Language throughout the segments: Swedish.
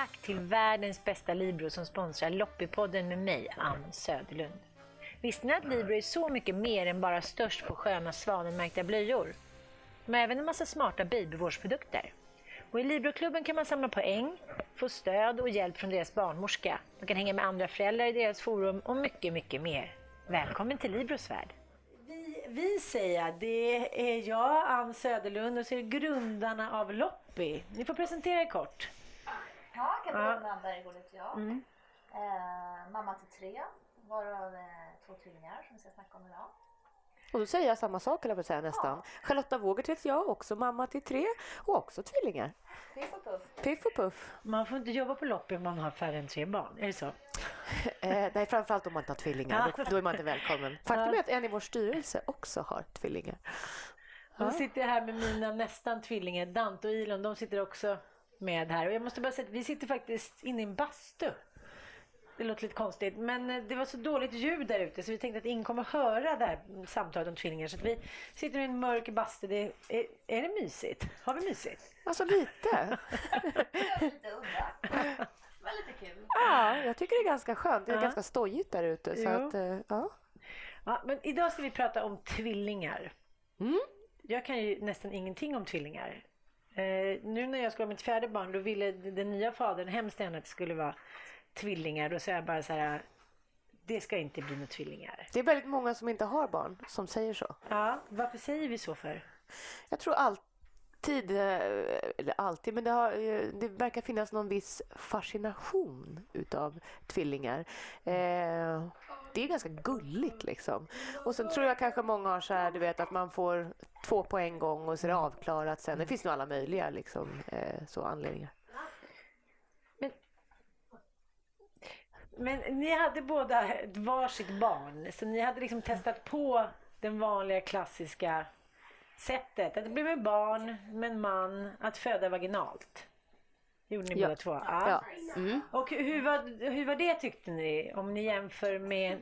tack till världens bästa Libro som sponsrar Loppipodden med mig, Ann Söderlund. Visste ni att Libro är så mycket mer än bara störst på sköna svanenmärkta blöjor? De har även en massa smarta babyvårdsprodukter. Och I Libroklubben kan man samla poäng, få stöd och hjälp från deras barnmorska. Man kan hänga med andra föräldrar i deras forum och mycket, mycket mer. Välkommen till Libros värld! Vi, vi säger, det är jag, Ann Söderlund, och så är det grundarna av Loppi. Ni får presentera er kort. Ja, Katarina Berggård heter jag. Mm. Eh, mamma till tre, varav eh, två tvillingar som vi ska snacka om idag. Och då säger jag samma sak eller säga nästan. Ja. Charlotta Wågert heter jag, också mamma till tre och också tvillingar. Piff och puff. Piff och puff. Man får inte jobba på Loppi om man har färre än tre barn, är det så? eh, nej, framförallt om man inte har tvillingar. Då, då är man inte välkommen. Faktum är att en i vår styrelse också har tvillingar. Ja. Jag sitter här med mina nästan tvillingar, Dante och Ilon. De sitter också med här. Och jag måste bara säga att vi sitter faktiskt inne i en bastu. Det låter lite konstigt, men eh, det var så dåligt ljud där ute så vi tänkte att ingen kommer höra det här samtalet om tvillingar. Så vi sitter i en mörk bastu. Det är, är, det mysigt? Har vi mysigt? Alltså lite. lite udda. Men lite kul. Ja, jag tycker det är ganska skönt. Det är ja. ganska stojigt där ute. Så att, eh, ja. ja. Men idag ska vi prata om tvillingar. Mm. Jag kan ju nästan ingenting om tvillingar. Eh, nu när jag skulle ha mitt fjärde barn då ville den nya fadern hemskt gärna att det skulle vara tvillingar. Då säger jag bara så här, det ska inte bli några tvillingar. Det är väldigt många som inte har barn som säger så. Ja, varför säger vi så för? Jag tror alltid, eh, eller alltid, men det, har, det verkar finnas någon viss fascination utav tvillingar. Eh, det är ganska gulligt liksom. Och sen tror jag kanske många har så här, du vet att man får två på en gång och så är det avklarat sen. Det finns nog alla möjliga liksom, eh, så anledningar. Men ni hade båda varsitt barn, så ni hade liksom testat på den vanliga klassiska sättet. Att det blev med barn, med en man, att föda vaginalt. Gjorde ni ja. båda två? Ja. ja. Mm. Och hur var, hur var det tyckte ni, om ni jämför med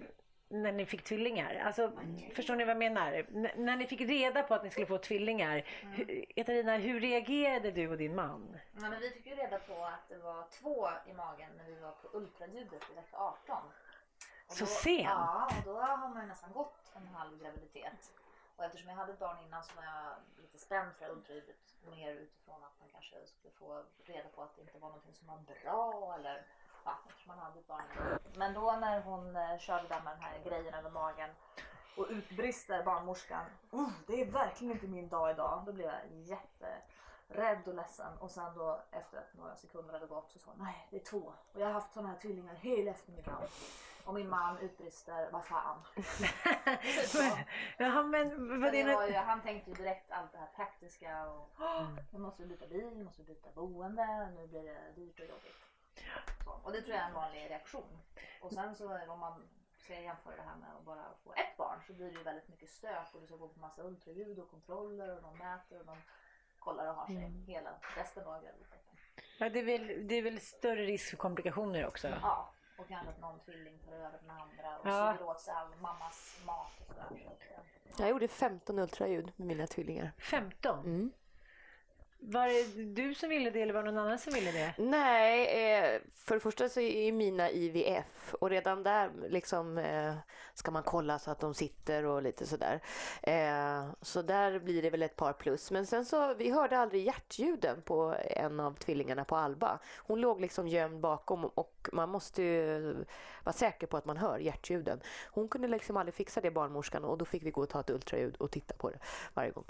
när ni fick tvillingar? Alltså, förstår ni vad jag menar? N när ni fick reda på att ni skulle få tvillingar, mm. Katarina, hur reagerade du och din man? Ja, men vi fick ju reda på att det var två i magen när vi var på ultraljudet i vecka 18. Och så sent? Ja, och då har man ju nästan gått en halv graviditet. Och eftersom jag hade ett barn innan så var jag lite spänd för ultraljudet. Mer utifrån att man kanske skulle få reda på att det inte var någonting som var bra eller ja, eftersom man hade ett barn. Men då när hon eh, körde där med den här grejen över magen och utbrister barnmorskan. Oh, det är verkligen inte min dag idag. Då blev jag jätterädd och ledsen. Och sen då efter att några sekunder hade gått så sa hon nej det är två. Och jag har haft sådana här tvillingar hela eftermiddagen. Och min man utbrister vad fan. Jaha, men, vad det var ju, han tänkte ju direkt allt det här praktiska. Och, nu måste vi byta bil, nu måste vi byta boende. Nu blir det dyrt och jobbigt. Så. Och det tror jag är en vanlig reaktion. Och sen så om man ska jämföra det här med att bara få ett barn så blir det ju väldigt mycket stök och du ska gå på massa ultraljud och kontroller och de mäter och de kollar och har sig mm. hela resten av graviditeten. Ja, det, är väl, det är väl större risk för komplikationer också? Ja, och kanske att någon tvilling tar över den andra och ja. suger åt sig all mammas mat och sådär. Så jag gjorde 15 ultraljud med mina tvillingar. 15? Mm. Var det du som ville det eller var det någon annan som ville det? Nej, eh, för det första så är mina IVF och redan där liksom eh, ska man kolla så att de sitter och lite sådär. Eh, så där blir det väl ett par plus. Men sen så, vi hörde aldrig hjärtljuden på en av tvillingarna på Alba. Hon låg liksom gömd bakom och man måste ju vara säker på att man hör hjärtljuden. Hon kunde liksom aldrig fixa det barnmorskan och då fick vi gå och ta ett ultraljud och titta på det varje gång.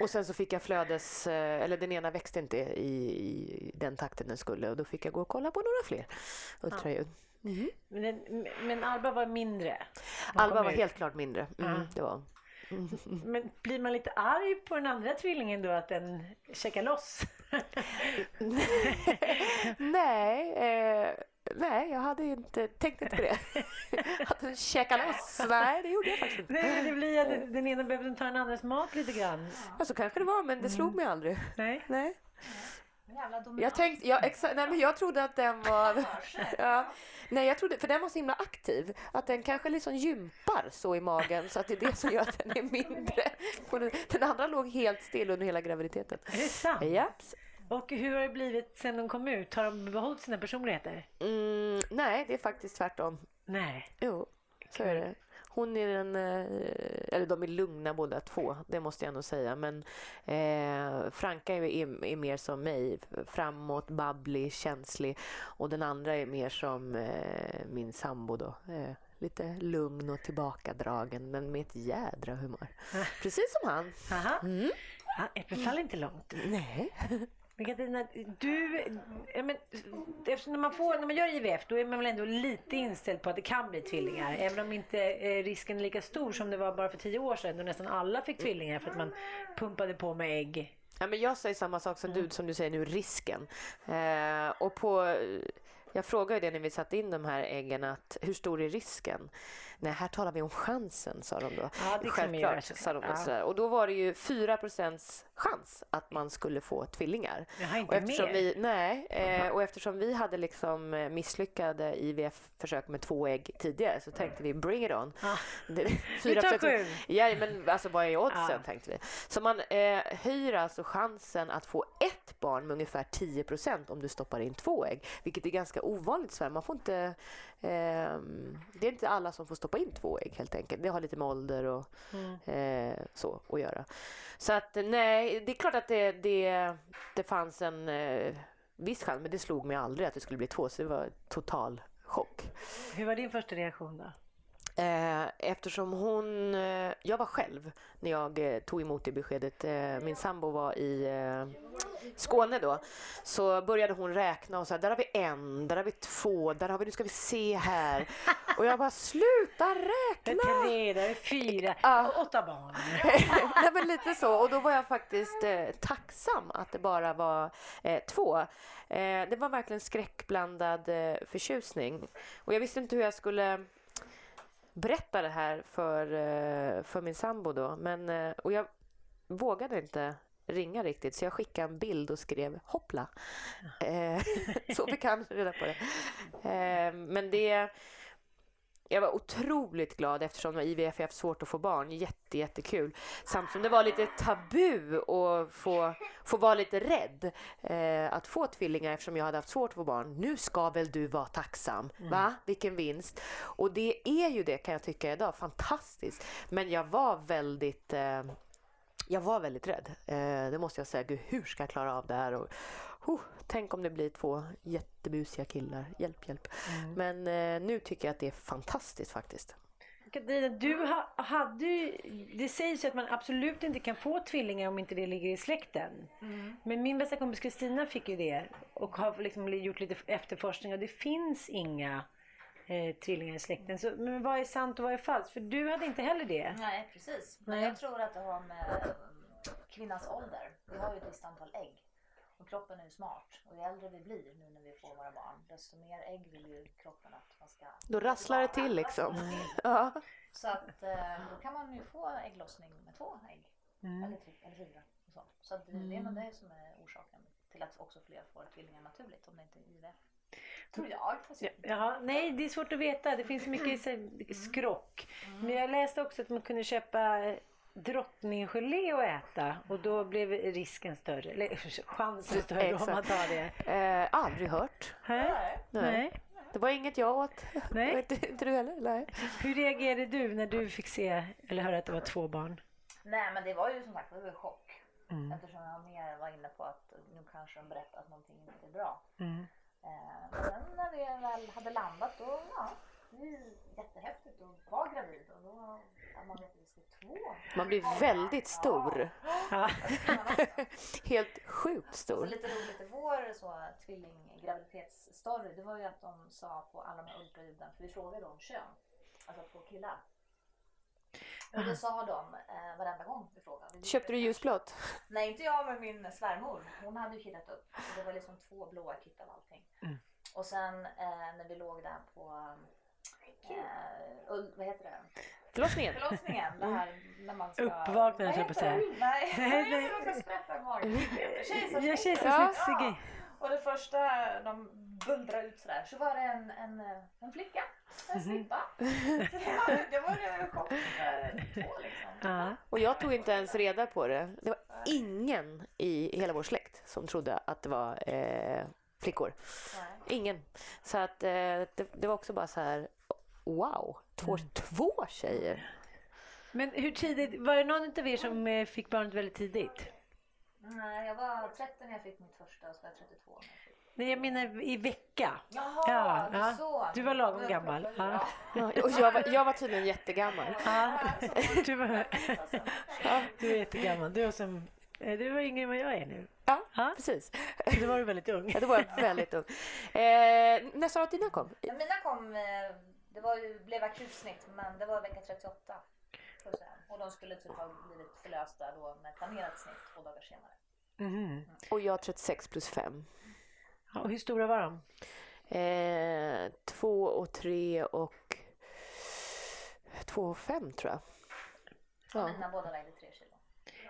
Och sen så fick jag flödes, eh, eller den ena växte inte i, i den takten den skulle och då fick jag gå och kolla på några fler ultraljud. Mm. Men, men, Alba var mindre? Alba var helt klart mindre. Mm, ja. det var. Men blir man lite arg på den andra tvillingen då att den checkar loss? Nej, eh, Nej, jag hade inte tänkt inte på det. att käka loss. Nej, det gjorde jag faktiskt inte. Nej, men det blir att den ena behövde ta den andras mat lite grann. Ja, så kanske det var, men det slog mm. mig aldrig. Nej. Nej. Jag tänkte, ja, exa, nej, men jag trodde att den var... ja, nej, jag trodde, för den var så himla aktiv. Att den kanske liksom gympar så i magen så att det är det som gör att den är mindre. Den, den andra låg helt still under hela graviditeten. Är det sant? Ja. Och hur har det blivit sen de kom ut? Har de behållit sina personligheter? Mm, nej, det är faktiskt tvärtom. Nej. Jo, så är det. Hon är den, eh, eller de är lugna båda två, det måste jag ändå säga. Men eh, Franka är, är, är mer som mig, framåt, babblig, känslig. Och den andra är mer som eh, min sambo då. Eh, lite lugn och tillbakadragen, men med ett jädra humör. Precis som han. Aha. Mm. Ja, äpplet faller inte långt. Nej. Men Katarina, du, ja, men, eftersom när, man får, när man gör IVF då är man väl ändå lite inställd på att det kan bli tvillingar. Även om inte eh, risken är lika stor som det var bara för tio år sedan då nästan alla fick tvillingar för att man pumpade på med ägg. Ja, men jag säger samma sak som du, som du säger nu, risken. Eh, och på, jag frågade ju det när vi satte in de här äggen, att hur stor är risken? Nej, här talar vi om chansen, sa de då. Ja, det så. sa de Ja. sådär. Och då var det ju 4% chans att man skulle få tvillingar. Jag har Och inte eftersom, mer. vi, nej, eh, och eftersom vi hade liksom eh, misslyckade IVF-försök med två ägg tidigare så tänkte vi bring it on. Det, Vi tar sju. Ja, men alltså vad är oddsen Ja. tänkte vi. Så man eh, höjer alltså chansen att få ett barn med ungefär 10% om du stoppar in två ägg. Vilket är ganska ovanligt i Sverige. Man får inte, det är inte alla som får stoppa in två ägg helt enkelt. Det har lite med ålder och Mm. eh, så att göra. Så att nej, det är klart att det, det, det fanns en eh, viss chans, men det slog mig aldrig att det skulle bli två, så det var total chock. Hur var din första reaktion då? Eh, eftersom hon... Eh, jag var själv när jag eh, tog emot det beskedet. Min sambo var i Skåne då. Så började hon räkna och sa där har vi en, där har vi två, där har vi, nu ska vi se här. Och jag bara sluta Det räkna! är tre, det är fyra, Ja. och åtta barn. Nej, men lite så. Och då var jag faktiskt eh, tacksam att det bara var eh, två. Eh, det var verkligen skräckblandad eh, förtjusning. Och jag visste inte hur jag skulle berätta det här för, eh, för min sambo då. Men, eh, och jag vågade inte ringa riktigt så jag skickade en bild och skrev hoppla. Eh, så vi kan reda på det. Men det jag var otroligt glad eftersom IVF har haft svårt att få barn. Jätte, jättekul. Samtidigt som det var lite tabu att få, få vara lite rädd eh, att få tvillingar eftersom jag hade haft svårt att få barn. Nu ska väl du vara tacksam? Va? Vilken vinst! Och det är ju det kan jag tycka idag. Fantastiskt. Men jag var väldigt eh, jag var väldigt rädd. Eh, det måste jag säga. Gud, hur ska jag klara av det här? Och, oh, tänk om det blir två jättebusiga killar. Hjälp, hjälp. Men eh, nu tycker jag att det är fantastiskt faktiskt. Katarina, du ha, hade ju, det sägs ju att man absolut inte kan få tvillingar om inte det ligger i släkten. Men min bästa kompis Kristina fick ju det och har liksom gjort lite efterforskning och det finns inga eh, tvillingar i släkten. Så, men vad är sant och vad är falskt? För du hade inte heller det. Nej, precis. Men Nej. jag tror att det har med um, kvinnans ålder. Vi har ju ett visst antal ägg. Och kroppen är ju smart. Och ju äldre vi blir nu när vi får våra barn, desto mer ägg vill ju kroppen att man ska... Då rasslar det till liksom. Ja. Så att eh, då kan man ju få ägglossning med två ägg. Mm. Eller, tre, eller fyra. Och så så att det är nog det som är orsaken till att också fler får tvillingar naturligt om det inte är IVF. Tror jag. Ja, nej, det är svårt att veta. Det finns mycket så här, skrock. Men jag läste också att man kunde köpa drottninggelé att äta och då blev risken större, eller chansen större om Exakt. man tar det. Eh, aldrig hört. Nej. Nej. Det var inget jag åt. Nej. Vet inte du heller? Nej. Hur reagerade du när du fick se eller höra att det var två barn? Nej men det var ju som sagt det var chock. Mm. Eftersom jag mer var inne på att nu kanske de berättar att någonting inte är bra. Mm. Eh, men sen när det väl hade landat då, ja, det är jättehäftigt att vara gravid och då att man vet att det ska två. Man blir väldigt stor. Ja. Helt sjukt Så stor. lite roligt i vår så tvillinggraviditetsstory det var ju att de sa på alla de här ultraljuden, för vi frågade om kön, alltså två killar. Och det sa de eh, varenda gång vi frågade. Vi Köpte du ljusblått? Nej inte jag men min svärmor. Hon hade ju kittat upp. Så det var liksom två blåa kit av allting. Mm. Och sen eh, när vi låg där på ul- vad heter det? Förlossningen? Förlossningen. Det här när man ska... Uppvaknandet, höll jag på att säga. Nej, Nej, man ska sprätta magen. Kejsarsnitt. Ja. Och det första de bullrade ut sådär så var det en, en, en flicka. En Mhm. snippa. Så det var det var en chock två liksom. Ja. Och jag tog inte ens reda på det. Det var ingen i hela vår släkt som trodde att det var eh, flickor. Nej. Ingen. Så att eh, det, det var också bara så här, wow, två, två tjejer. Men hur tidigt, var det någon av er som eh, fick barnet väldigt tidigt? Nej, jag var 30 när jag fick mitt första och så var jag 32 när jag fick. Nej, jag menar i vecka. Jaha, Ja, ja. så. Du var lagom gammal. Ja. Ja, och jag, var, jag var tydligen jättegammal. Ja, du var, du är jättegammal. Du var, som, eh, du var yngre än vad jag är nu. Ja, Ja. precis. Då var du väldigt ung. Ja, då var jag väldigt ung. Eh, när sa du att dina kom? Ja, mina kom, eh, det var ju, blev akutsnitt men det var vecka 38. får jag säga. Och de skulle typ ha blivit förlösta då med planerat snitt två dagar senare. Mhm. Och jag 36 plus 5. Ja, och hur stora var de? Eh, två och tre och två och fem tror jag. Ja. mina båda vägde tre kilo.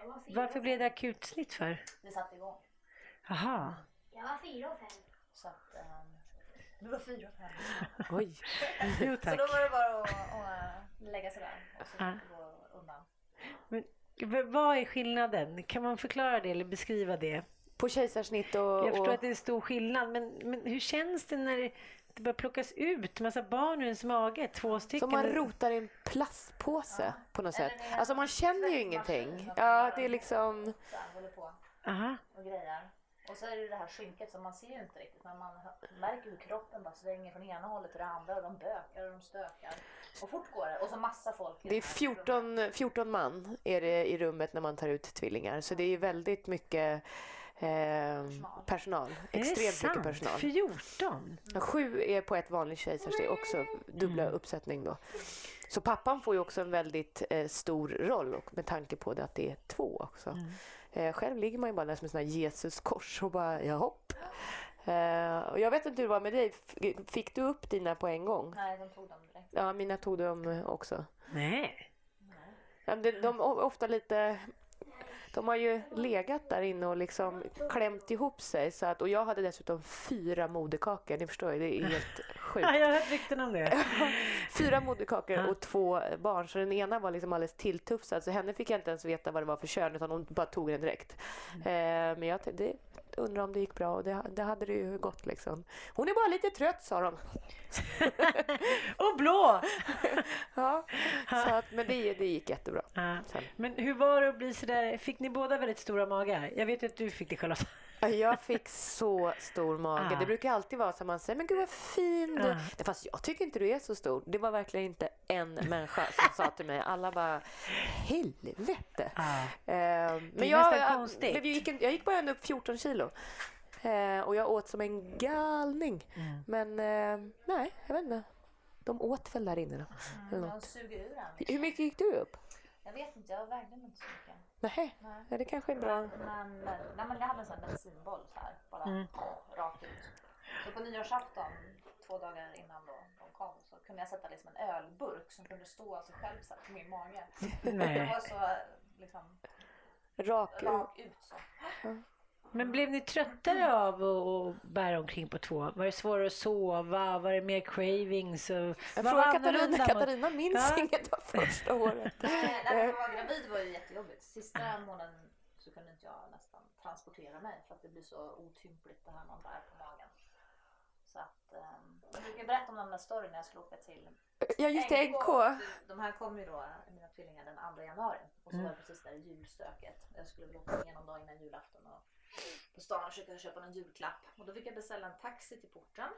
Var Varför blev det akutsnitt för? Det satte igång. Jaha. Jag var fyra och fem. Så att, ehm, du var fyra fem. Oj. Jo Så tack. då var det bara att, att äh, lägga sig där och så gå undan. V- Vad är skillnaden? Kan man förklara det eller beskriva det? På kejsarsnitt och... Jag förstår och att det är stor skillnad, men, men hur känns det när det, det börjar plockas ut massa barn ur ens mage? Två stycken? som man rotar i en plastpåse Ja. på något sätt. det Alltså man känner ju ingenting. Ja, det är liksom... Så här, håller på Aha. och grejer. Och så är det det här skynket som man ser ju inte riktigt men man märker hur kroppen bara svänger från ena hållet till det andra och de bökar och de stökar. Och fort går det. Och så massa folk. Det är den här rummet. 14, 14 man är det i rummet när man tar ut tvillingar. Så det är väldigt mycket eh, personal. Det Extremt sant? mycket personal. 14? Ja, Sju är på ett vanligt kejsarsnitt, också dubbla Mm. uppsättning då. Så pappan får ju också en väldigt eh, stor roll och med tanke på det att det är två också. Mm. Eh, själv ligger man ju bara där som en sån här Jesuskors och bara jahopp. Eh, och jag vet inte hur det var med dig. F- Fick du upp dina på en gång? Nej, de tog dem direkt. Ja, mina tog de eh, också. Nej. Ja, de, de är ofta lite... De har ju legat där inne och liksom klämt ihop sig. Så att, och jag hade dessutom fyra moderkakor. Ni förstår ju, det är helt sjukt. Ja, jag har hört rykten om det. Fyra moderkakor och två barn. Så den ena var liksom alldeles tilltufsad. Så henne fick jag inte ens veta vad det var för kön utan hon bara tog den direkt. Mm. Eh, men jag tänkte, det, undrar om det gick bra och det, det hade det ju gått liksom. Hon är bara lite trött sa de. Och blå! Ja, så att, men det, det gick jättebra. Ja. Men hur var det att bli sådär? Fick ni båda väldigt stora magar? Jag vet att du fick det Charlotta. Ja, Jag fick så stor mage. Det brukar alltid vara så att man säger, men gud vad fin du är." Fast jag tycker inte du är så stor. Det var verkligen inte en människa som sa till mig. Alla bara, helvete. Ja. Eh, men jag, jag, jag, gick, jag gick bara ändå upp 14 kilo. Eh, och jag åt som en galning. Mm. Men eh, nej, jag vet inte. De åt väl där inne då. Mm, de suger ur en. Hur mycket gick du upp? Jag vet inte, jag vägde mig inte så mycket. Nej, Nej. ja, det kanske är bra. Men, men, nej, men jag hade en sån bensinboll så här, bara Mm. rakt ut. Så på nyårsafton, två dagar innan då de kom, så kunde jag sätta liksom en ölburk som kunde stå av sig själv så här, på min mage. Det Nej. var så liksom Rak. rakt ut så. Men blev ni tröttare av att bära omkring på två? Var det svårare att sova? Var det mer cravings? Och... Jag frågar Katarina. mot- Katarina minns Ja. inget av första året. Nej, när jag var gravid var ju jättejobbigt. Sista månaden så kunde inte jag nästan transportera mig för att det blir så otympligt det här man bär på magen. Så att, um, jag brukar berätta om den där storyn när jag skulle åka till Ja, just det, NK. De här kom ju då, mina tvillingar, den 2 januari. Och så Mm. var det precis där julstöket. Jag skulle väl åka igenom dagen innan julafton och på stan och försöka köpa någon julklapp. Och då fick jag beställa en taxi till porten.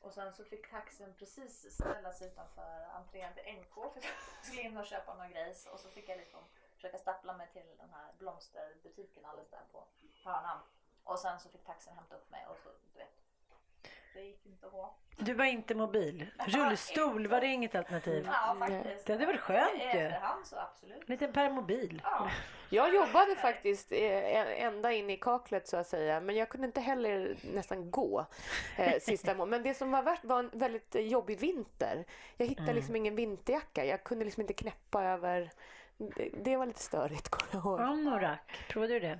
Och sen så fick taxin precis ställa sig utanför entrén till NK för jag skulle in och köpa någon grejs. Och så fick jag liksom försöka stappla mig till den här blomsterbutiken alldeles där på hörnan. Och sen så fick taxin hämta upp mig och så, du vet. Det gick inte att gå. Du var inte mobil. Rullstol, var det inget alternativ? Ja, faktiskt. Det hade varit skönt I ju. efterhand så absolut. En liten permobil. Ja. Jag jobbade faktiskt eh, ända in i kaklet så att säga. Men jag kunde inte heller nästan gå eh, sista månaden. Men det som var värt var en väldigt jobbig vinter. Jag hittade Mm. liksom ingen vinterjacka. Jag kunde liksom inte knäppa över. Det, det var lite störigt kommer jag ihåg. Anorak, provade du det?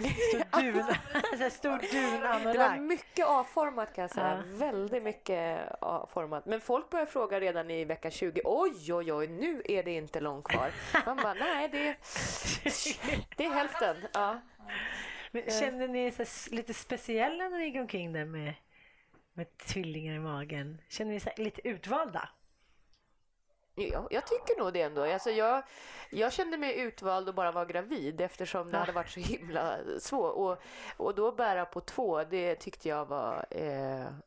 Stor dun, stor Det var mycket A-format kan jag säga. Ja. Väldigt mycket A-format. Men folk börjar fråga redan i vecka 20. Oj, oj, oj, nu är det inte långt kvar. Man bara, nej, det, det är hälften. Ja. Men Kände ni er så lite speciella när ni gick omkring där med, med tvillingar i magen? Kände ni er så lite utvalda? Jag, jag tycker nog det ändå. Alltså jag, jag kände mig utvald och bara var gravid eftersom det hade varit så himla svårt. Och, och då bära på två, det tyckte jag var eh, Och sen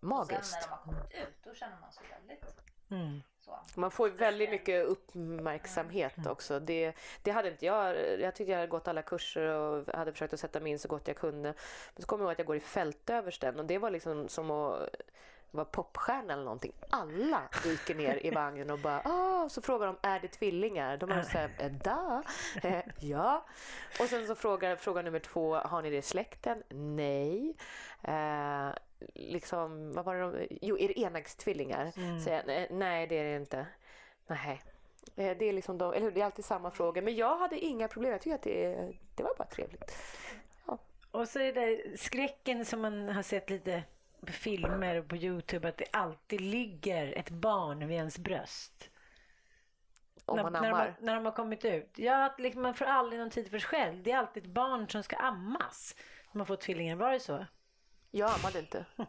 när magiskt. de har kommit ut, då känner man sig väldigt Mm. så. Man får ju väldigt mycket uppmärksamhet också. Det, det hade inte jag. Jag tyckte jag hade gått alla kurser och hade försökt att sätta mig in så gott jag kunde. Men så kommer jag ihåg att jag går i fältöversten och det var liksom som att vara popstjärna eller någonting. Alla dyker ner i vagnen och bara ah, så frågar de är det tvillingar? De är såhär, eh, da, eh, ja. Och sen så frågar fråga nummer två, har ni det i släkten? Nej. Eh, liksom, vad var det de, jo, är det enäggstvillingar? Säger jag, "Nej, det är det inte. Nej. Eh, Det är, liksom de, eller hur, det är alltid samma frågor. Men jag hade inga problem. Jag tycker att det, det var bara trevligt. Och så är det skräcken som man har sett lite filmer och på Youtube att det alltid ligger ett barn vid ens bröst. Om när, man när, de ammar. har, när de har kommit ut. Ja, att liksom man får aldrig någon tid för sig själv. Det är alltid ett barn som ska ammas. När man får tvillingar, var det så? Jag ammade inte.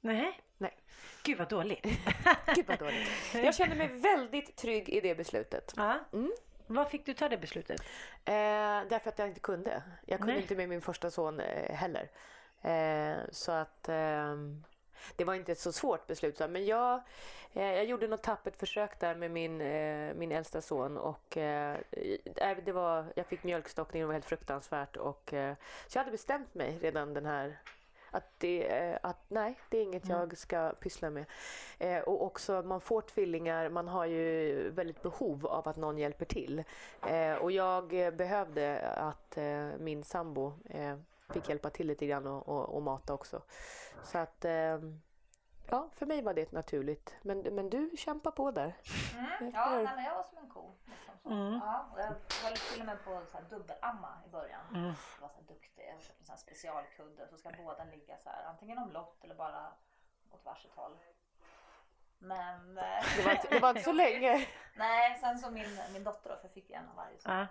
Nej. Nej. Gud vad dåligt. Gud vad dåligt. Jag kände mig väldigt trygg i det beslutet. Mm. Vad fick du ta det beslutet? Eh, därför att jag inte kunde. Jag kunde Nej. inte med min första son eh, heller. Eh, så att ehm, det var inte ett så svårt beslut. Men jag, eh, jag gjorde något tappert försök där med min, eh, min äldsta son. Och, eh, eh, det var, jag fick mjölkstockning och det var helt fruktansvärt. Och, eh, så jag hade bestämt mig redan den här att, det, eh, att nej, det är inget jag ska pyssla med. Eh, och också, man får tvillingar, man har ju väldigt behov av att någon hjälper till. Eh, och jag eh, behövde att eh, min sambo eh, fick hjälpa till lite grann och, och, och mata också. Så att, eh, ja, för mig var det naturligt. Men, men du kämpar på där. Mm. Ja, nej, men jag var som en ko. Liksom så. Mm. Ja, jag höll till och med på så här dubbelamma i början. Mm. Jag var så här duktig. Jag köpte en sån här specialkudde så ska båda ligga så här antingen omlott eller bara åt varsitt håll. Men Det var inte, det var inte så länge. nej, sen så min, min dotter då, för jag fick en av varje. Så.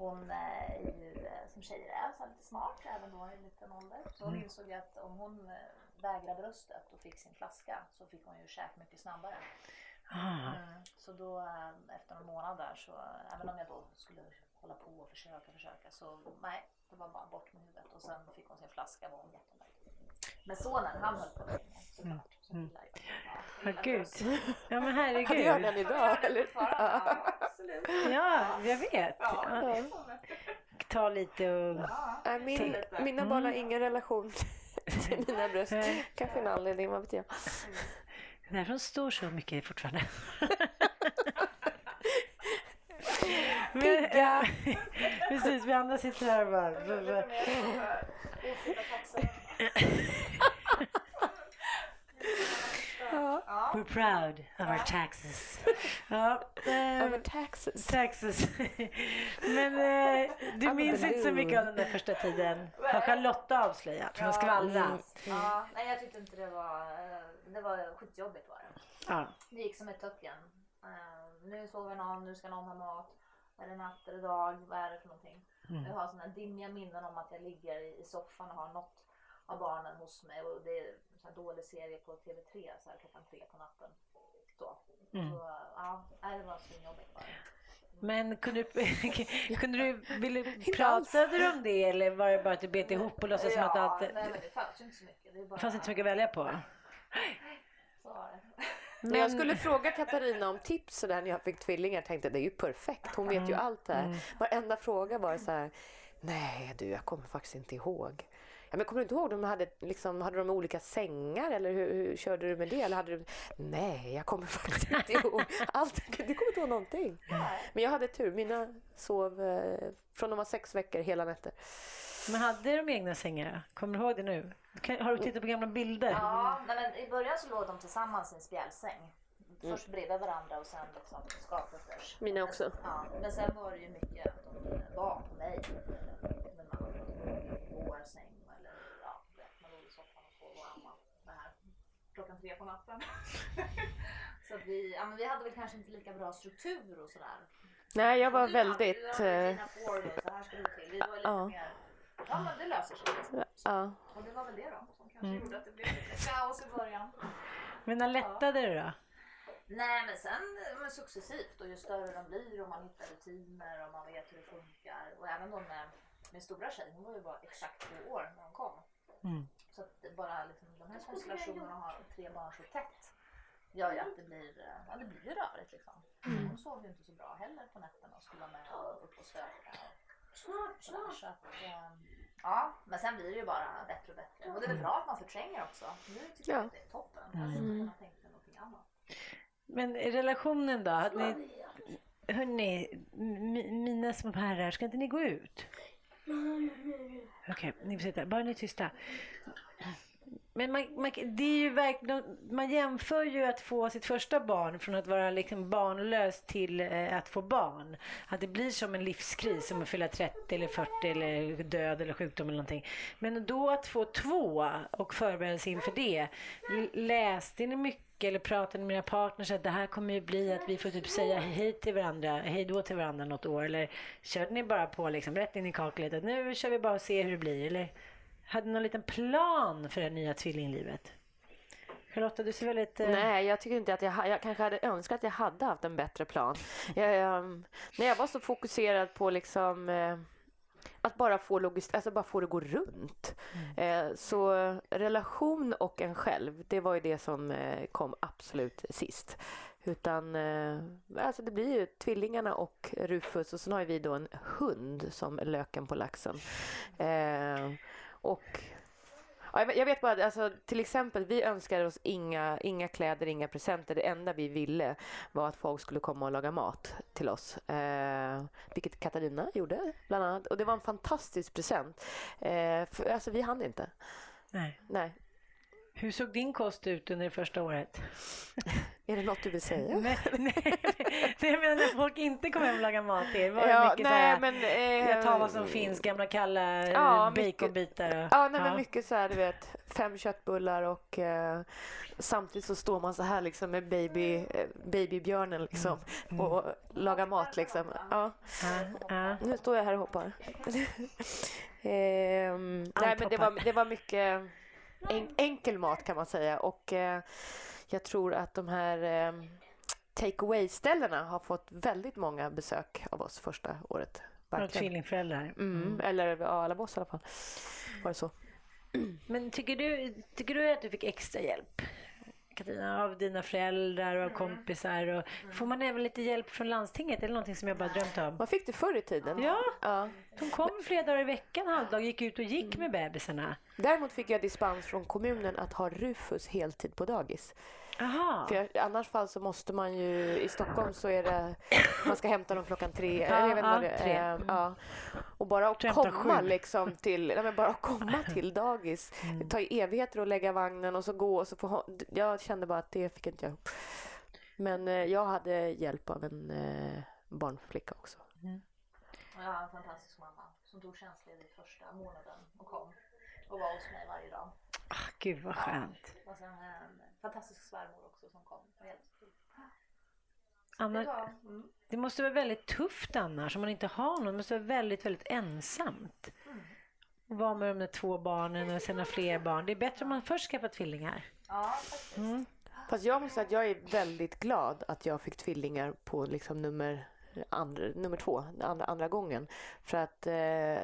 Hon är ju som tjejer är så lite smart även då i liten ålder. Så hon insåg ju att om hon eh, vägrade bröstet och fick sin flaska så fick hon ju käk mycket snabbare. Ah. Mm. Så då eh, efter någon månad där så eh, även om jag då skulle hålla på och försöka försöka så nej, det var bara bort med huvudet och sen fick hon sin flaska var hon jättenöjd. Men sonen han höll på länge såklart. Som gillar ju. Ja, gud. Ja, men Ja, det gör herregud. den idag. Eller? Ja, absolut. Ja, jag vet. Ja. Ta lite och... Nej, Min, mina barn har ingen relation till mina bröst. Kanske en anledning, vad vet jag. Det är därför de står så mycket fortfarande. Pigga. Precis, vi andra sitter här och bara... Ja. We're proud of our taxes. Ja, eh, Över taxes. taxes. Men eh, du minns inte så mycket av den där första tiden. Har Charlotta avslöjat? Hon skvallrar. Mm. Ja, nej jag tyckte inte det var, eh, det var skitjobbigt var det. Ja. Det gick som ett töcken. Uh, nu sover någon, nu ska någon ha mat. Är det natt eller dag? Vad är det för någonting? Mm. Jag har sådana dimmiga minnen om att jag ligger i, i soffan och har något av barnen hos mig och det är en dålig serie på TV3 så här klockan tre på natten. Så, Mm. så ja, det var svinjobbigt bara. Men kunde du, kunde du, ville, pratade du om det eller var det bara att du bet ihop och låtsades som att ja, allt... nej men det fanns ju inte så mycket. Det bara, fanns inte så mycket att välja på. Så var det. När jag skulle fråga Katarina om tips så där när jag fick tvillingar tänkte det är ju perfekt. Hon vet ju allt det här. Varenda fråga var så här. Nej du, jag kommer faktiskt inte ihåg. Ja, men kommer du inte ihåg, de hade, liksom, hade de olika sängar eller hur, hur körde du med det? Eller hade du... Nej, jag kommer faktiskt inte ihåg. Allt, du kommer inte ihåg någonting. Men jag hade tur, mina sov eh, från de var sex veckor hela nätter. Men hade de egna sängar? Kommer du ihåg det nu? Har du tittat på gamla bilder? Ja, nej, men i början så låg de tillsammans i en spjälsäng. Först bredvid varandra och sen liksom skapligt Mina också. Ja, men sen var det ju mycket att de var på mig. Men man vår säng eller ja, du vet, man låg i soffan och sov och amma det här klockan tre på natten. så att vi, ja, men vi hade väl kanske inte lika bra struktur och sådär. Nej, jag var hade- väldigt... Vi hade dina så här ska det till. Vi var lite Ja. mer, ja men det löser sig. Liksom. Ja. Och det var väl det då som kanske Mm. gjorde att det blev lite kaos i början. Men när lättade det då? Nej men sen men successivt och ju större de blir och man hittar rutiner och man vet hur det funkar. Och även de med min stora tjej, hon var ju bara exakt två år när hon kom. Mm. Så att bara liksom, de här konstellationerna och ha tre barn så tätt gör ju att det blir, eh, ja, det blir ju rörigt liksom. Hon sov ju inte så bra heller på nätterna och skulle vara med och upp och stöka. Och sådär. Så att, eh, ja, men sen blir det ju bara bättre och bättre. Och det är väl bra att man förtränger också. Nu tycker jag Ja. att det är toppen. Jag hade inte kunnat tänka mig någonting annat. Men relationen då? Hade ni, hörni, mina små herrar, ska inte ni gå ut? Okej, ni får sitta. Bara ni är tysta. Men man, man, det är ju man jämför ju att få sitt första barn från att vara liksom barnlös till eh, att få barn. Att det blir som en livskris, som att fylla 30 eller 40 eller död eller sjukdom eller någonting. Men då att få två och förbereda sig inför det. Läste ni mycket eller pratade med mina partners att det här kommer ju bli att vi får typ säga hej till varandra, hej då till varandra något år? Eller körde ni bara på liksom rätt in i kaklet att nu kör vi bara och ser hur det blir? Eller hade någon liten plan för det nya tvillinglivet? Charlotta, du ser väldigt... eh, Nej, jag tycker inte att jag, jag kanske hade önskat att jag hade haft en bättre plan. Jag, jag, när jag var så fokuserad på liksom eh, att bara få, logist, alltså bara få det gå runt. Eh, så relation och en själv, det var ju det som eh, kom absolut sist. Utan eh, alltså det blir ju tvillingarna och Rufus och sen har vi då en hund som löken på laxen. Och Ja, jag vet bara, alltså, till exempel, vi önskade oss inga, inga kläder, inga presenter. Det enda vi ville var att folk skulle komma och laga mat till oss. Eh, vilket Katarina gjorde, bland annat. Och det var en fantastisk present. Eh, för, alltså, vi hann inte. Nej. Nej. Hur såg din kost ut under det första året? Är det något du vill säga? nej, nej, nej, menar när folk inte kom hem och lagade mat till er. Var det Ja, mycket nej, så här, men, eh, jag tar vad som finns, gamla kalla eh, Ja, baconbitar. Ja, nej, men mycket så här, du vet, fem köttbullar och eh, samtidigt så står man så här liksom med baby, eh, babybjörnen liksom och lagar mat liksom. Ja. Ja, ja. Nu står jag här och hoppar. ehm, nej, men det var, det var mycket en, enkel mat kan man säga och eh, jag tror att de här eh, take away-ställena har fått väldigt många besök av oss första året. Verkligen. tvillingföräldrar. Mm, eller ja, alla oss i alla fall. Var det så? Men tycker du, tycker du att du fick extra hjälp? Katarina, av dina föräldrar och av kompisar? Och, får man även lite hjälp från landstinget? Eller någonting som jag bara drömt om? Man fick det förr i tiden. Ja, Ja. de kom flera dagar i veckan halvdag, gick ut och gick med bebisarna. Däremot fick jag dispens från kommunen att ha Rufus heltid på dagis. Aha. För jag, I annars fall så måste man ju, i Stockholm så är det, man ska hämta dem klockan tre. Ja, eller jag vet ja, det tre. Eh, Ja. Och bara att komma liksom till, nej men bara att komma till dagis. Det tar ju evigheter att lägga vagnen och så gå och så få ha, Jag kände bara att det fick inte jag ihop. Men eh, jag hade hjälp av en eh, barnflicka också. Jag har en fantastisk mamma som tog tjänstledigt första månaden och kom och var hos mig varje dag. Ah, Gud vad skönt. Och sen en fantastisk svärmor också som kom och hjälpte. Anna, Det var, mm. det måste vara väldigt tufft annars om man inte har någon. Det måste vara väldigt, väldigt ensamt. Att vara med de där två barnen och sen ha fler barn. Det är bättre om man först skaffar tvillingar. Ja, faktiskt. Mm. Fast jag måste säga att jag är väldigt glad att jag fick tvillingar på liksom nummer, andra, nummer två, andra, andra gången. För att eh,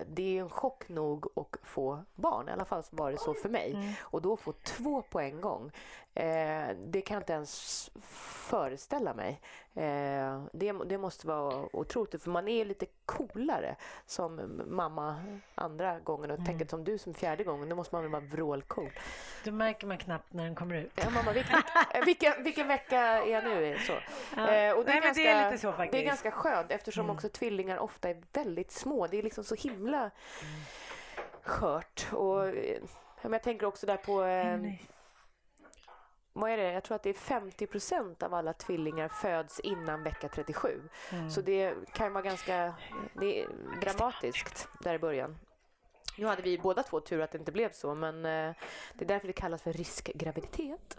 det är ju en chock nog att få barn. I alla fall var det så för mig. Och då få två på en gång. Eh, det kan jag inte ens föreställa mig. Eh, det, det måste vara otroligt. För man är lite coolare som mamma andra gången. Och tänker som du som fjärde gången. Då måste man väl vara vrålcool. Då märker man knappt när den kommer ut. Ja, mamma, vilken, vilken, vilken vecka är jag nu i? Så. Ja. Eh, och det, är Nej, ganska, det är lite så faktiskt. det är ganska skönt eftersom också tvillingar ofta är väldigt små. Det är liksom så himla skört. Och, eh, jag tänker också där på... Eh. Vad är det? Jag tror att det är 50 procent av alla tvillingar föds innan vecka 37. Så det kan vara ganska det är dramatiskt där i början. Nu hade vi båda två tur att det inte blev så, men eh, det är därför det kallas för riskgraviditet.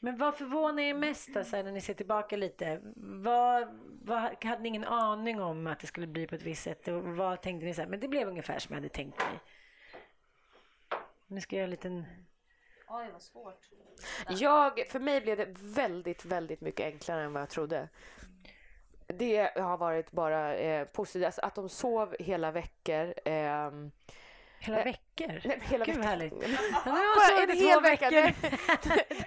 Men vad förvånar er mest alltså, när ni ser tillbaka lite? Vad, vad, hade ni ingen aning om att det skulle bli på ett visst sätt? Och vad tänkte ni så här, men det blev ungefär som jag hade tänkt mig? Nu ska jag göra en liten... Oj, vad svårt. Jag, för mig blev det väldigt, väldigt mycket enklare än vad jag trodde. Det har varit bara eh, positivt. Alltså, att de sov hela veckor. Eh, Hela Eh, veckor? nej, hela Gud vad veckor. härligt. Bara en hel två vecka. Nej,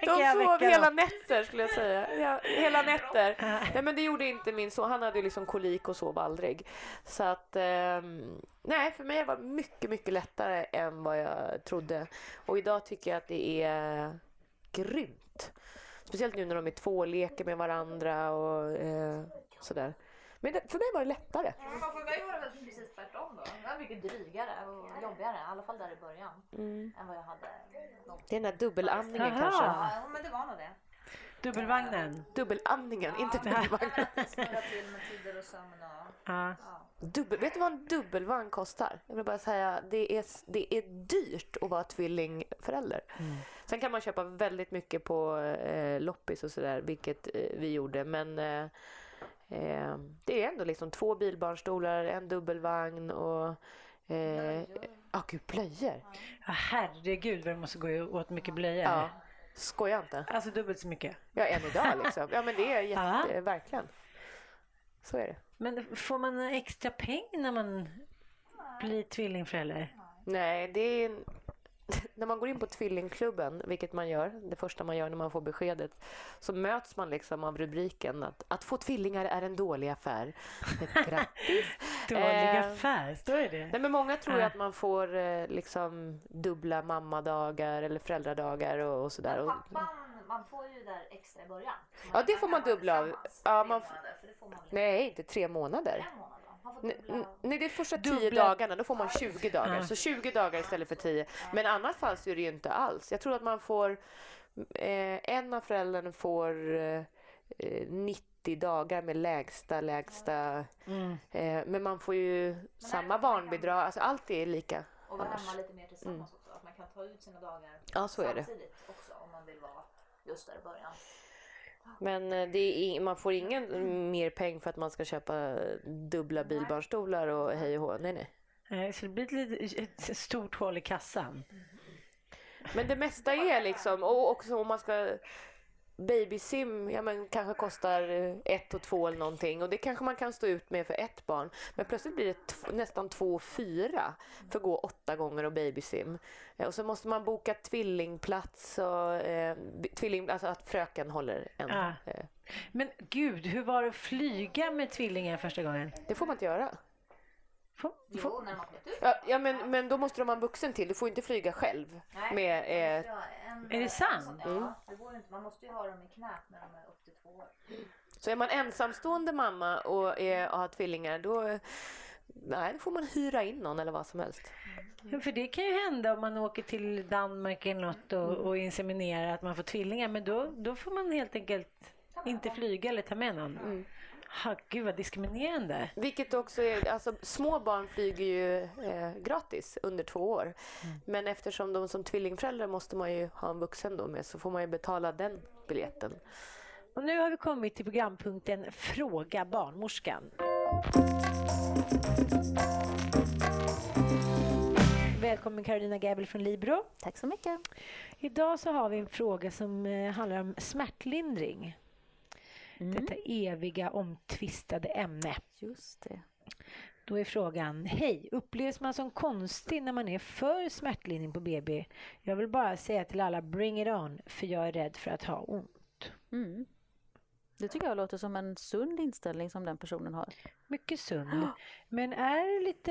De sov hela nätter skulle jag säga. Ja, hela nätter. Nej, men det gjorde inte min son. Han hade ju liksom kolik och sov aldrig. Så att, ehm, nej, för mig var det mycket, mycket lättare än vad jag trodde. Och idag tycker jag att det är grymt. Speciellt nu när de är två och leker med varandra och eh, sådär. Men det, för mig var det lättare. Ja, för mig var det väl precis tvärtom då. Det var mycket drygare och jobbigare, i alla fall där i början, Mm. än vad jag hade. Det är den där dubbelamningen Aha. kanske. Ja, men det var nog det. Dubbelvagnen. Dubbelamningen, inte dubbelvagnen. Snurra till med tider och sömn och... Ja. Ja. Dubbel, vet du vad en dubbelvagn kostar? Jag vill bara säga, det är, det är dyrt att vara tvillingförälder. Sen kan man köpa väldigt mycket på eh, loppis och sådär, vilket eh, vi gjorde. Men eh, eh, det är ändå liksom två bilbarnstolar, en dubbelvagn och... Eh, ah, gud, blöjor! Ja, herregud vad det måste gå åt mycket blöjor. Ja, skojar inte. Alltså dubbelt så mycket. Ja, än idag liksom. Ja, men det är Ja. jätte, verkligen. Så är det. Men får man extra pengar när man blir tvillingförälder? Nej, det är... När man går in på tvillingklubben, vilket man gör, det första man gör när man får beskedet, så möts man liksom av rubriken att, att få tvillingar är en dålig affär. Grattis! Dålig Eh, affär, står det det? Nej, men många tror ju Ja. att man får eh, liksom dubbla mammadagar eller föräldradagar och, och sådär. Och, Pappan, man får ju där extra i början. Ja, det får man dubbla av. Ja, tre man månader, man nej, inte tre månader. fem månader. Nej, det är första tio Dubbla- dagarna, då får man 20 dagar. Ja. Så 20 dagar istället för 10. Men i annat fall så är det ju inte alls. Jag tror att man får, eh, en av föräldrarna får eh, eh, 90 dagar med lägsta, lägsta. Mm. Eh, men man får ju samma barnbidrag, alltså allt är lika. Och vara hemma lite mer tillsammans också. Att man kan ta ut sina dagar Ja, så är det. samtidigt också om man vill vara just där i början. Men eh, ing- man får ingen mer peng för att man ska köpa dubbla bilbarnstolar och hej och hå. Nej, nej. Nej, Så det blir ett, ett stort hål i kassan. Men det mesta är liksom, och också om man ska Babysim ja, men kanske kostar eh, ett och två eller någonting och det kanske man kan stå ut med för ett barn. Men plötsligt blir det nästan två och fyra för att gå åtta gånger och babysim. Eh, Och så måste man boka tvillingplats och eh, tvilling, alltså att fröken håller en. Ja. Eh, Men gud, hur var det att flyga med tvillingar första gången? det får man inte göra. Jo, när de har kommit ut. Ja, ja men, men då måste de ha en vuxen till. Du får inte flyga själv. Nej, Med, eh, en- Är det en sant? sån, Mm. Ja, det går inte. Man måste ju ha dem i knät när de är upp till två år. Så är man ensamstående mamma och, är, och har tvillingar då, nej, då får man hyra in någon eller vad som helst. Ja, för det kan ju hända om man åker till Danmark eller något och, och inseminerar att man får tvillingar. Men då, då får man helt enkelt inte flyga eller ta med någon. Ha, gud vad diskriminerande. Vilket också är, alltså små barn flyger ju eh, gratis under två år. Men eftersom de som tvillingföräldrar måste man ju ha en vuxen då med så får man ju betala den biljetten. Och nu har vi kommit till programpunkten Fråga barnmorskan. Välkommen Carolina Gäbel från Libro. Tack så mycket. Idag så har vi en fråga som eh, handlar om smärtlindring. Mm. Detta eviga omtvistade ämne. Just det. Då är frågan, hej, upplevs man som konstig när man är för smärtlindring på BB? Jag vill bara säga till alla, bring it on, för jag är rädd för att ha ont. Mm. Det tycker jag låter som en sund inställning som den personen har. Mycket sund. Men är det lite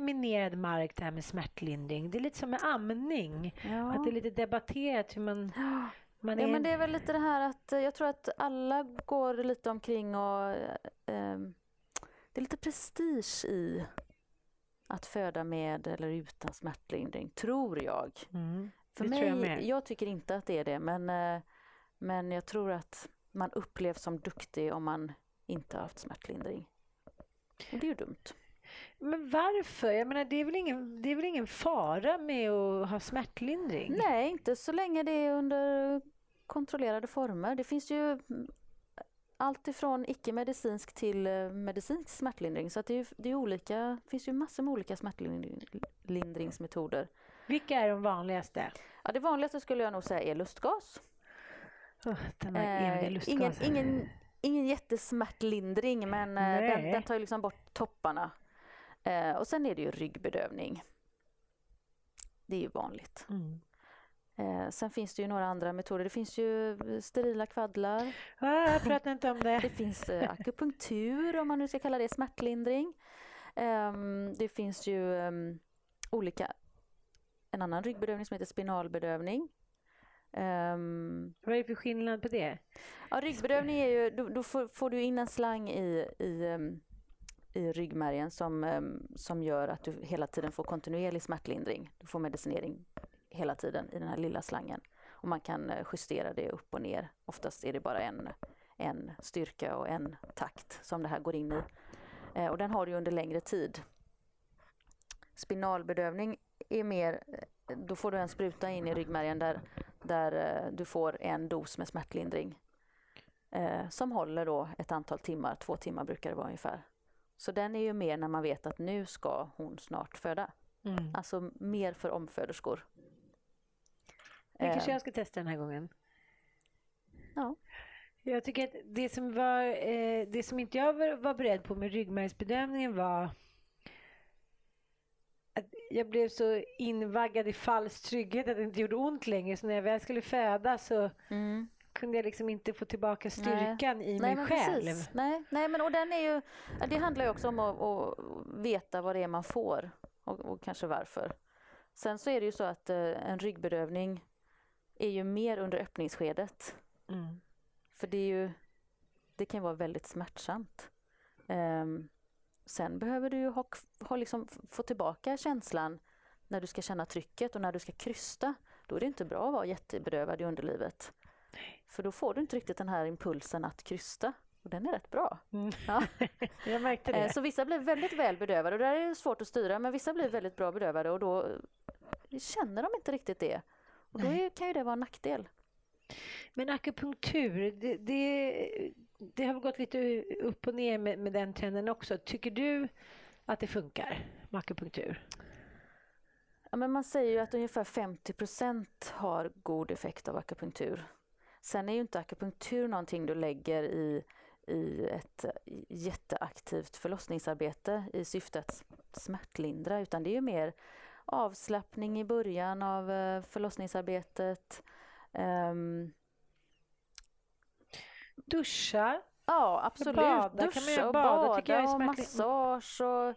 minerad mark det här med smärtlindring? Det är lite som med amning. Ja. Att det är lite debatterat hur man... man Ja, är... men det är väl lite det här att eh, jag tror att alla går lite omkring och eh, ehm, det är lite prestige i att föda med eller utan smärtlindring, tror jag. Mm. För mig, jag jag tycker inte att det är det, men, eh, men jag tror att man upplevs som duktig om man inte har haft smärtlindring. Och det är ju dumt. Men varför? Jag menar, det, är väl ingen, det är väl ingen fara med att ha smärtlindring? Nej, inte så länge det är under kontrollerade former. Det finns ju allt ifrån icke-medicinsk till eh, medicinsk smärtlindring. Så att det, är, det är olika, finns ju massor med olika smärtlindringsmetoder. Vilka är de vanligaste? Ja, det vanligaste skulle jag nog säga är lustgas. Oh, Eh, ingen, ingen, ingen jättesmärtlindring men eh, den, den tar ju liksom bort topparna. Eh, och sen är det ju ryggbedövning. Det är ju vanligt. Mm. Eh, sen finns det ju några andra metoder. Det finns ju sterila kvaddlar. Ah, jag pratar inte om det. Det finns eh, akupunktur om man nu ska kalla det smärtlindring. Ehm, det finns ju ehm, olika, en annan ryggbedövning som heter spinalbedövning. Ehm, Vad är det för skillnad på det? ja, ryggbedövning är ju, då, då får, får du in en slang i, i, ehm, i ryggmärgen som, som gör att du hela tiden får kontinuerlig smärtlindring. Du får medicinering hela tiden i den här lilla slangen. Och man kan eh, justera det upp och ner. Oftast är det bara en, en styrka och en takt som det här går in i. Eh, och den har du under längre tid. Spinalbedövning är mer, eh, då får du en spruta in i ryggmärgen där, där du får en dos med smärtlindring. Som håller då ett antal timmar, två timmar brukar det vara ungefär. Så den är ju mer när man vet att nu ska hon snart föda. Mm. Alltså mer för omföderskor. Det kanske Eh, jag ska testa den här gången. Ja. Jag tycker att det som, var, eh, det som inte jag var, var beredd på med ryggmärgsbedömningen var att jag blev så invaggad i falsk trygghet att det inte gjorde ont längre. Så när jag väl skulle föda så Mm. kunde jag liksom inte få tillbaka styrkan i Nej, mig själv. precis. Nej, nej, men och den är ju, det handlar ju också om att, att veta vad det är man får och, och kanske varför. Sen så är det ju så att eh, en ryggbedövning är ju mer under öppningsskedet. Mm. För det är ju, det kan vara väldigt smärtsamt. Ehm, sen behöver du ha, ha liksom, få tillbaka känslan när du ska känna trycket och när du ska krysta. Då är det inte bra att vara jättebedövad i underlivet. För då får du inte riktigt den här impulsen att krysta. Och den är rätt bra. Mm. Ja. Jag märkte Eh, det. Så vissa blir väldigt väl bedövade och där är det svårt att styra men vissa blir väldigt bra bedövade och då eh, känner de inte riktigt det. Och då är, kan ju det vara en nackdel. Men akupunktur, det, det, det har gått lite upp och ner med, med den trenden också. Tycker du att det funkar med akupunktur? Ja, men man säger ju att ungefär 50% har god effekt av akupunktur. Sen är ju inte akupunktur någonting du lägger i, i ett jätteaktivt förlossningsarbete i syfte att smärtlindra utan det är ju mer avslappning i början av eh, förlossningsarbetet. Ehm, Duscha? Ja, absolut. Bada Duscha och Bada bada, tycker jag är och massage och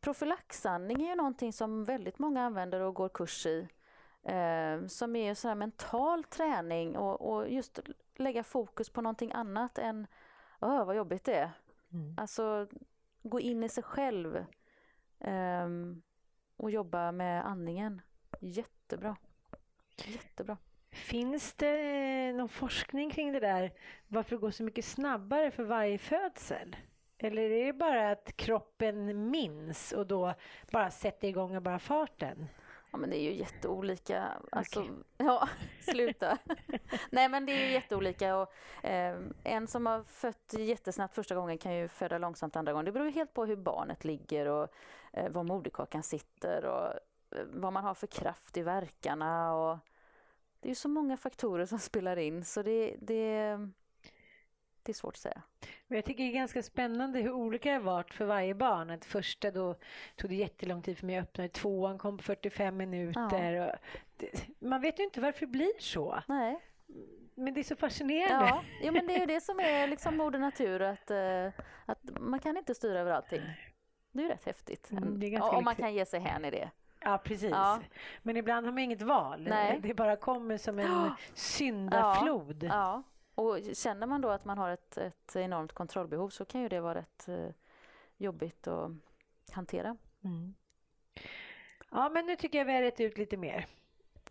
profylaxandning är ju någonting som väldigt många använder och går kurs i. Eh, som är sån mental träning och, och just lägga fokus på någonting annat än Åh, vad jobbigt det är. Mm. Alltså gå in i sig själv ehm, och jobba med andningen. Jättebra. Jättebra. Finns det eh, någon forskning kring det där? Varför det går så mycket snabbare för varje födsel? Eller är det bara att kroppen minns och då bara sätter igång och bara farten? Ja men det är ju jätteolika. Alltså, Okej. ja, sluta. Nej men det är ju jätteolika och eh, en som har fött jättesnabbt första gången kan ju föda långsamt andra gången. Det beror helt på hur barnet ligger och eh, var moderkakan sitter och eh, vad man har för kraft i verkarna och det är ju så många faktorer som spelar in så det, det, det är svårt att säga. Men jag tycker det är ganska spännande hur olika det har varit för varje barn. Att första då tog det jättelång tid för mig att öppna. Tvåan kom på 45 minuter. Och det, man vet ju inte varför det blir så. Nej. Men det är så fascinerande. Ja, jo, men det är ju det som är liksom moder natur att, eh, att man kan inte styra över allting. Det är ju rätt häftigt. Mm, det är ganska Ja, om man kan ge sig hän i det. Ja, precis. Ja. Men ibland har man inget val. Nej. Det bara kommer som en syndaflod. Ja. Och känner man då att man har ett, ett enormt kontrollbehov så kan ju det vara rätt eh, jobbigt att hantera. Mm. Ja, men nu tycker jag vi har rätt ut lite mer.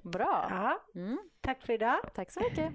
Bra! Ja, Mm, tack för idag. tack så mycket!